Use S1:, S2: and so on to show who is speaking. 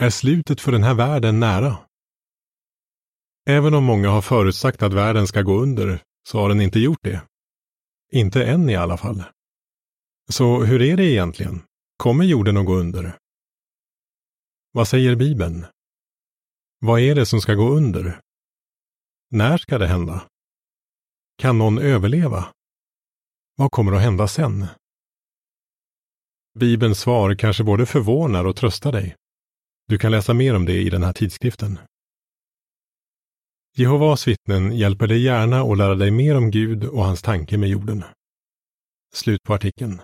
S1: Är slutet för den här världen nära? Även om många har förutsagt att världen ska gå under, så har den inte gjort det. Inte än i alla fall. Så hur är det egentligen? Kommer jorden att gå under? Vad säger Bibeln? Vad är det som ska gå under? När ska det hända? Kan någon överleva? Vad kommer att hända sen? Bibelns svar kanske både förvånar och tröstar dig. Du kan läsa mer om det i den här tidskriften. Jehovas vittnen hjälper dig gärna att lära dig mer om Gud och hans tanke med jorden. Slut på artikeln.